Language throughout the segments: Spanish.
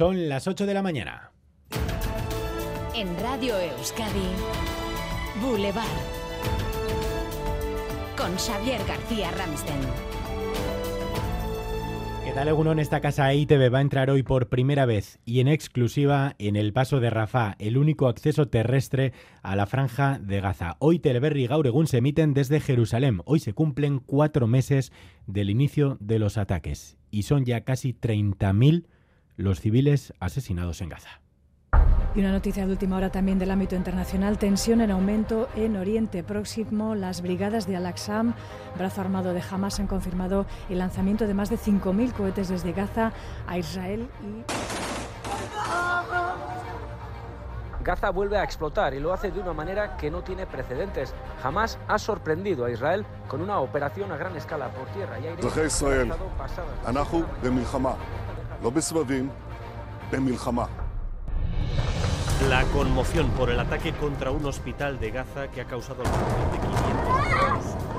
Son las 8 de la mañana. En Radio Euskadi, Boulevard. Con Xavier García Ramsten. ¿Qué tal, Egunon? Esta casa ITV va a entrar hoy por primera vez y en exclusiva en el paso de Rafah, el único acceso terrestre a la franja de Gaza. Hoy Teleberri y Gauregun se emiten desde Jerusalén. Hoy se cumplen cuatro meses del inicio de los ataques y son ya casi 30.000 los civiles asesinados en Gaza. Y una noticia de última hora también del ámbito internacional, tensión en aumento en Oriente Próximo. Las brigadas de Al-Aqsam, brazo armado de Hamas, han confirmado el lanzamiento de más de 5.000 cohetes desde Gaza a Israel y... Gaza vuelve a explotar y lo hace de una manera que no tiene precedentes. Hamas ha sorprendido a Israel con una operación a gran escala por tierra y aire. La conmoción por el ataque contra un hospital de Gaza que ha causado la muerte de 500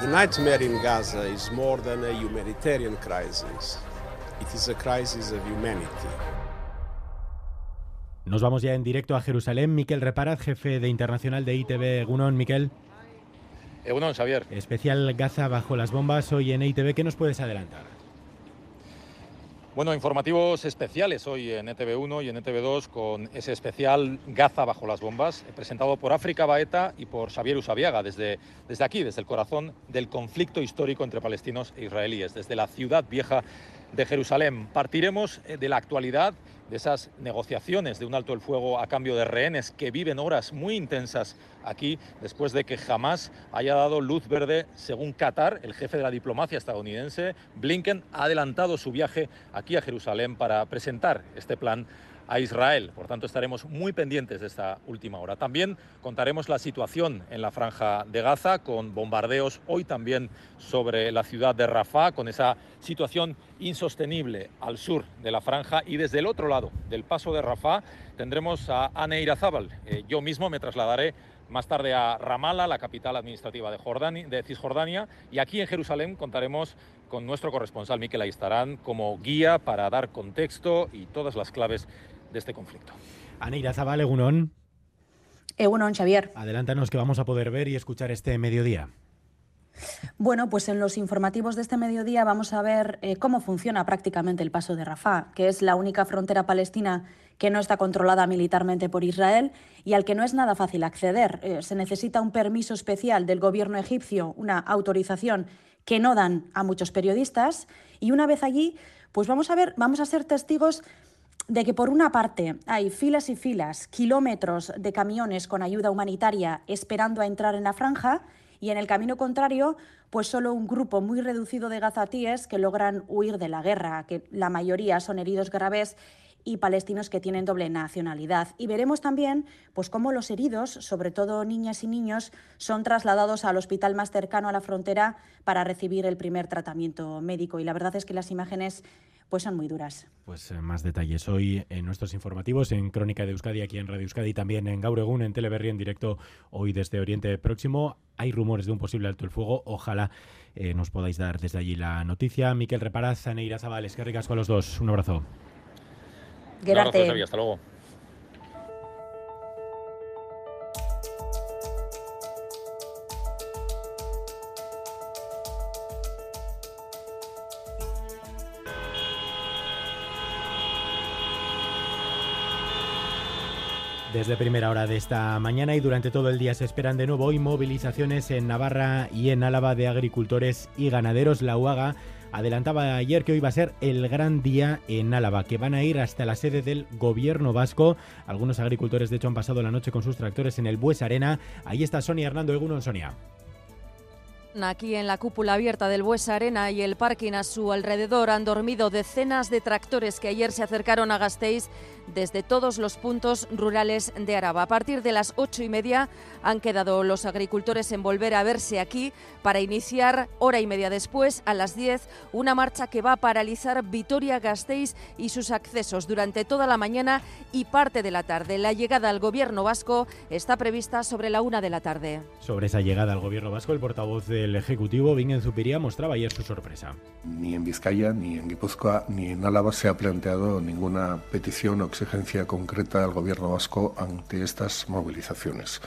The nightmare in Gaza is more than a humanitarian crisis. It is a crisis of humanity. Nos vamos ya en directo a Jerusalén. Miquel Reparaz, jefe de internacional de ITV. Gunon, Miquel. Egunon, Xavier. Especial Gaza bajo las bombas hoy en ITV. ¿Qué nos puedes adelantar? Bueno, informativos especiales hoy en ETV1 y en ETV2 con ese especial Gaza bajo las bombas, presentado por África Baeta y por Xavier Usabiaga desde, desde aquí, desde el corazón del conflicto histórico entre palestinos e israelíes, desde la ciudad vieja de Jerusalén. Partiremos eh, de la actualidad de esas negociaciones de un alto el fuego a cambio de rehenes que viven horas muy intensas aquí después de que jamás haya dado luz verde, según Qatar, el jefe de la diplomacia estadounidense, Blinken, ha adelantado su viaje aquí a Jerusalén para presentar este plan a Israel. Por tanto, estaremos muy pendientes de esta última hora. También contaremos la situación en la franja de Gaza, con bombardeos hoy también sobre la ciudad de Rafah, con esa situación insostenible al sur de la franja y desde el otro del paso de Rafah tendremos a Anne Irazábal. Eh, yo mismo me trasladaré más tarde a Ramallah, la capital administrativa de, de, Cisjordania, y aquí en Jerusalén contaremos con nuestro corresponsal Miquel Aistarán como guía para dar contexto y todas las claves de este conflicto. Aneira Zabal, Egunon. Egunon, Xavier. Adelántanos que vamos a poder ver y escuchar este mediodía. Bueno, pues en los informativos de este mediodía vamos a ver eh, cómo funciona prácticamente el paso de Rafah, que es la única frontera palestina que no está controlada militarmente por Israel y al que no es nada fácil acceder. Eh, se necesita un permiso especial del gobierno egipcio, una autorización que no dan a muchos periodistas y una vez allí, pues vamos a ver, vamos a ser testigos de que por una parte hay filas y filas, kilómetros de camiones con ayuda humanitaria esperando a entrar en la franja y en el camino contrario, pues solo un grupo muy reducido de gazatíes que logran huir de la guerra, que la mayoría son heridos graves y palestinos que tienen doble nacionalidad. Y veremos también pues, cómo los heridos, sobre todo niñas y niños, son trasladados al hospital más cercano a la frontera para recibir el primer tratamiento médico. Y la verdad es que las imágenes pues son muy duras. Pues eh, más detalles hoy en nuestros informativos, en Crónica de Euskadi, aquí en Radio Euskadi, también en Gauregún, en Teleberri, en directo hoy desde Oriente Próximo. Hay rumores de un posible alto el fuego. Ojalá eh, nos podáis dar desde allí la noticia. Miquel Reparaz, Neira Zabales, que ricas con los dos. Un abrazo. Gracias. hasta luego. Desde primera hora de esta mañana y durante todo el día se esperan de nuevo hoy movilizaciones en Navarra y en Álava de agricultores y ganaderos. La UAGA adelantaba ayer que hoy va a ser el gran día en Álava, que van a ir hasta la sede del gobierno vasco. Algunos agricultores de hecho han pasado la noche con sus tractores en el Bues Arena. Ahí está Sonia Hernando Egunon, Sonia. Aquí en la cúpula abierta del Bues Arena y el parking a su alrededor han dormido decenas de tractores que ayer se acercaron a Gasteiz desde todos los puntos rurales de Araba. A partir de las ocho y media han quedado los agricultores en volver a verse aquí para iniciar hora y media después, a las diez, una marcha que va a paralizar Vitoria-Gasteiz y sus accesos durante toda la mañana y parte de la tarde. La llegada al gobierno vasco está prevista sobre la una de la tarde. Sobre esa llegada al gobierno vasco, el portavoz del del Ejecutivo, Bingen Zupiría, mostraba ayer su sorpresa. Ni en Vizcaya, ni en Guipúzcoa, ni en Álava se ha planteado ninguna petición o exigencia concreta al Gobierno vasco ante estas movilizaciones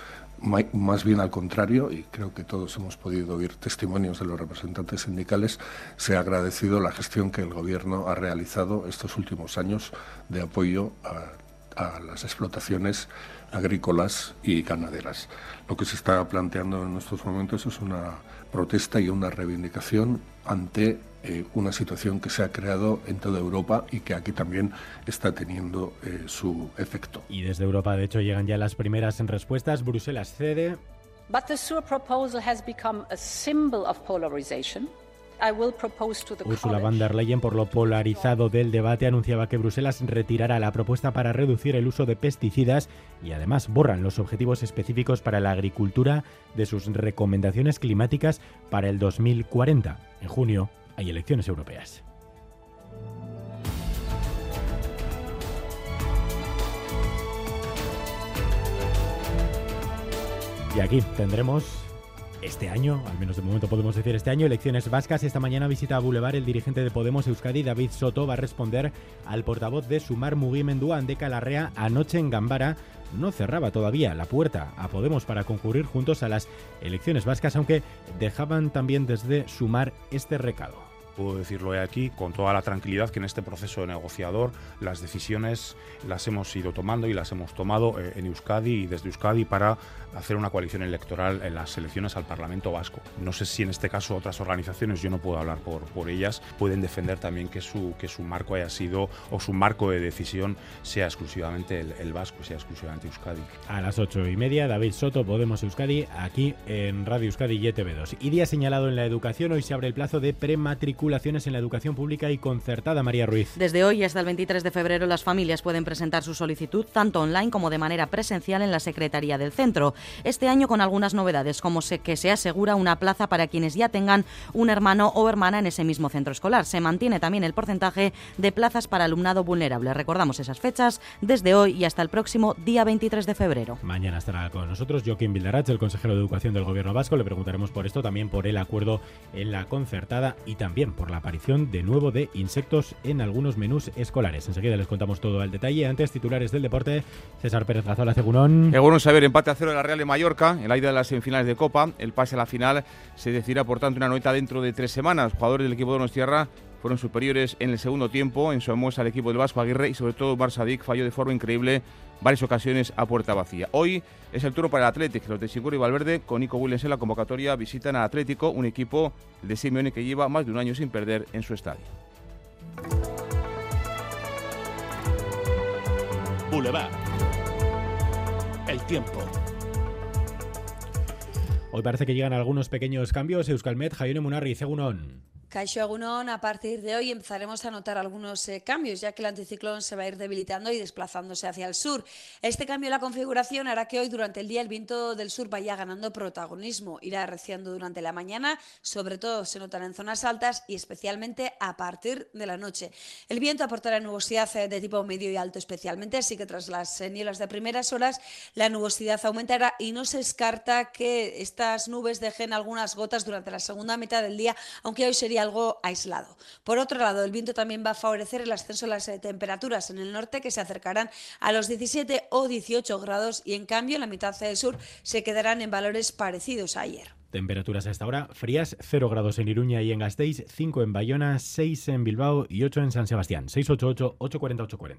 más bien al contrario, y creo que todos hemos podido oír testimonios de los representantes sindicales, se ha agradecido la gestión que el Gobierno ha realizado estos últimos años de apoyo a, las explotaciones agrícolas y ganaderas. Lo que se está planteando en estos momentos es una protesta y una reivindicación ante eh, una situación que se ha creado en toda Europa y que aquí también está teniendo eh, su efecto. Y desde Europa, de hecho, llegan ya las primeras respuestas. Bruselas cede. But the SURE proposal has become a symbol of polarization. Ursula von der Leyen, por lo polarizado del debate, anunciaba que Bruselas retirará la propuesta para reducir el uso de pesticidas y además borran los objetivos específicos para la agricultura de sus recomendaciones climáticas para el 2040. En junio hay elecciones europeas. Y aquí tendremos este año, al menos de momento podemos decir este año, elecciones vascas. Esta mañana visita a Boulevard el dirigente de Podemos Euskadi, David Soto, va a responder al portavoz de Sumar Mugimendua, Andeca Larrea, anoche en Gambara. No cerraba todavía la puerta a Podemos para concurrir juntos a las elecciones vascas, aunque dejaban también desde Sumar este recado puedo decirlo aquí con toda la tranquilidad que en este proceso negociador las decisiones las hemos ido tomando y las hemos tomado eh, en Euskadi y desde Euskadi para hacer una coalición electoral en las elecciones al Parlamento Vasco. No sé si en este caso otras organizaciones, yo no puedo hablar por, por ellas, pueden defender también que su, que su marco haya sido o su marco de decisión sea exclusivamente el, el vasco, sea exclusivamente Euskadi. A las ocho y media, David Soto, Podemos Euskadi, aquí en Radio Euskadi y ETV2. Y día señalado en la educación, hoy se abre el plazo de prematriculaciones en la educación pública y concertada, María Ruiz. Desde hoy hasta el 23 de febrero, las familias pueden presentar su solicitud tanto online como de manera presencial en la Secretaría del Centro. Este año con algunas novedades, como que se asegura una plaza para quienes ya tengan un hermano o hermana en ese mismo centro escolar. Se mantiene también el porcentaje de plazas para alumnado vulnerable. Recordamos esas fechas desde hoy y hasta el próximo día 23 de febrero. Mañana estará con nosotros Joaquín Vildarach, el consejero de Educación del Gobierno Vasco. Le preguntaremos por esto, también por el acuerdo en la concertada y también por la aparición de nuevo de insectos en algunos menús escolares. Enseguida les contamos todo al detalle. Antes, titulares del deporte, César Pérez Gazola, Segurón. Según saber, empate a cero de la Real de Mallorca en la ida de las semifinales de Copa. El pase a la final se decidirá, por tanto, una noeta dentro de tres semanas. Jugadores del equipo de Tierra fueron superiores en el segundo tiempo en su amuesa al equipo del Vasco Aguirre y sobre todo Barça falló de forma increíble varias ocasiones a puerta vacía. Hoy es el turno para el Atlético. Los de Siguro y Valverde con Nico Williams en la convocatoria visitan al Atlético, un equipo de Simeone que lleva más de un año sin perder en su estadio. Boulevard. El tiempo. Hoy parece que llegan algunos pequeños cambios. Euskalmet, Jaione Munarri, Segunón. Caixo Agunón, a partir de hoy empezaremos a notar algunos eh, cambios, ya que el anticiclón se va a ir debilitando y desplazándose hacia el sur. Este cambio en la configuración hará que hoy durante el día el viento del sur vaya ganando protagonismo. Irá arreciando durante la mañana, sobre todo se notará en zonas altas y especialmente a partir de la noche. El viento aportará nubosidad eh, de tipo medio y alto especialmente, así que tras las eh, nieblas de primeras horas la nubosidad aumentará y no se descarta que estas nubes dejen algunas gotas durante la segunda mitad del día, aunque hoy sería algo aislado. Por otro lado, el viento también va a favorecer el ascenso de las eh, temperaturas en el norte que se acercarán a los 17 o 18 grados y en cambio en la mitad del sur se quedarán en valores parecidos a ayer. Temperaturas a esta hora frías, 0 grados en Iruña y en Gasteiz, 5 en Bayona, 6 en Bilbao y 8 en San Sebastián. 688-840-840.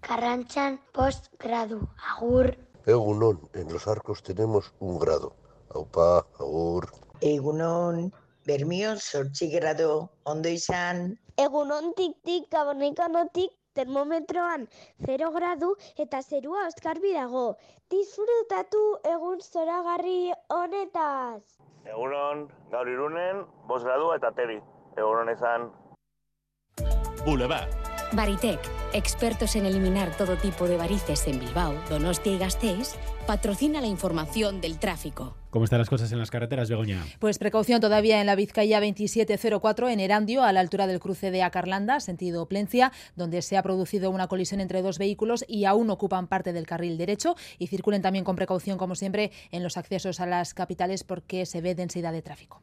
Carranchan postgradu, agur. Egunon, en los arcos tenemos un grado. Aupa, agur. Egunon, Bermion sortzi grado ondo izan. Egun ontik-tik gabonekanotik termometroan 0 gradu eta zerua oskarbi dago. Disfrutatu egun zoragarri honetaz. Egunon, gaur irunen, 5 gradu eta teri. Egunon izan. Boulevard. Baritec, expertos en eliminar todo tipo de varices en Bilbao, Donostia y Gasteiz, patrocina la información del tráfico. ¿Cómo están las cosas en las carreteras, Begoña? Pues precaución todavía en la Vizcaya 2704 en Erandio, a la altura del cruce de Acarlanda, sentido Plencia, donde se ha producido una colisión entre dos vehículos y aún ocupan parte del carril derecho y circulen también con precaución, como siempre, en los accesos a las capitales porque se ve densidad de tráfico.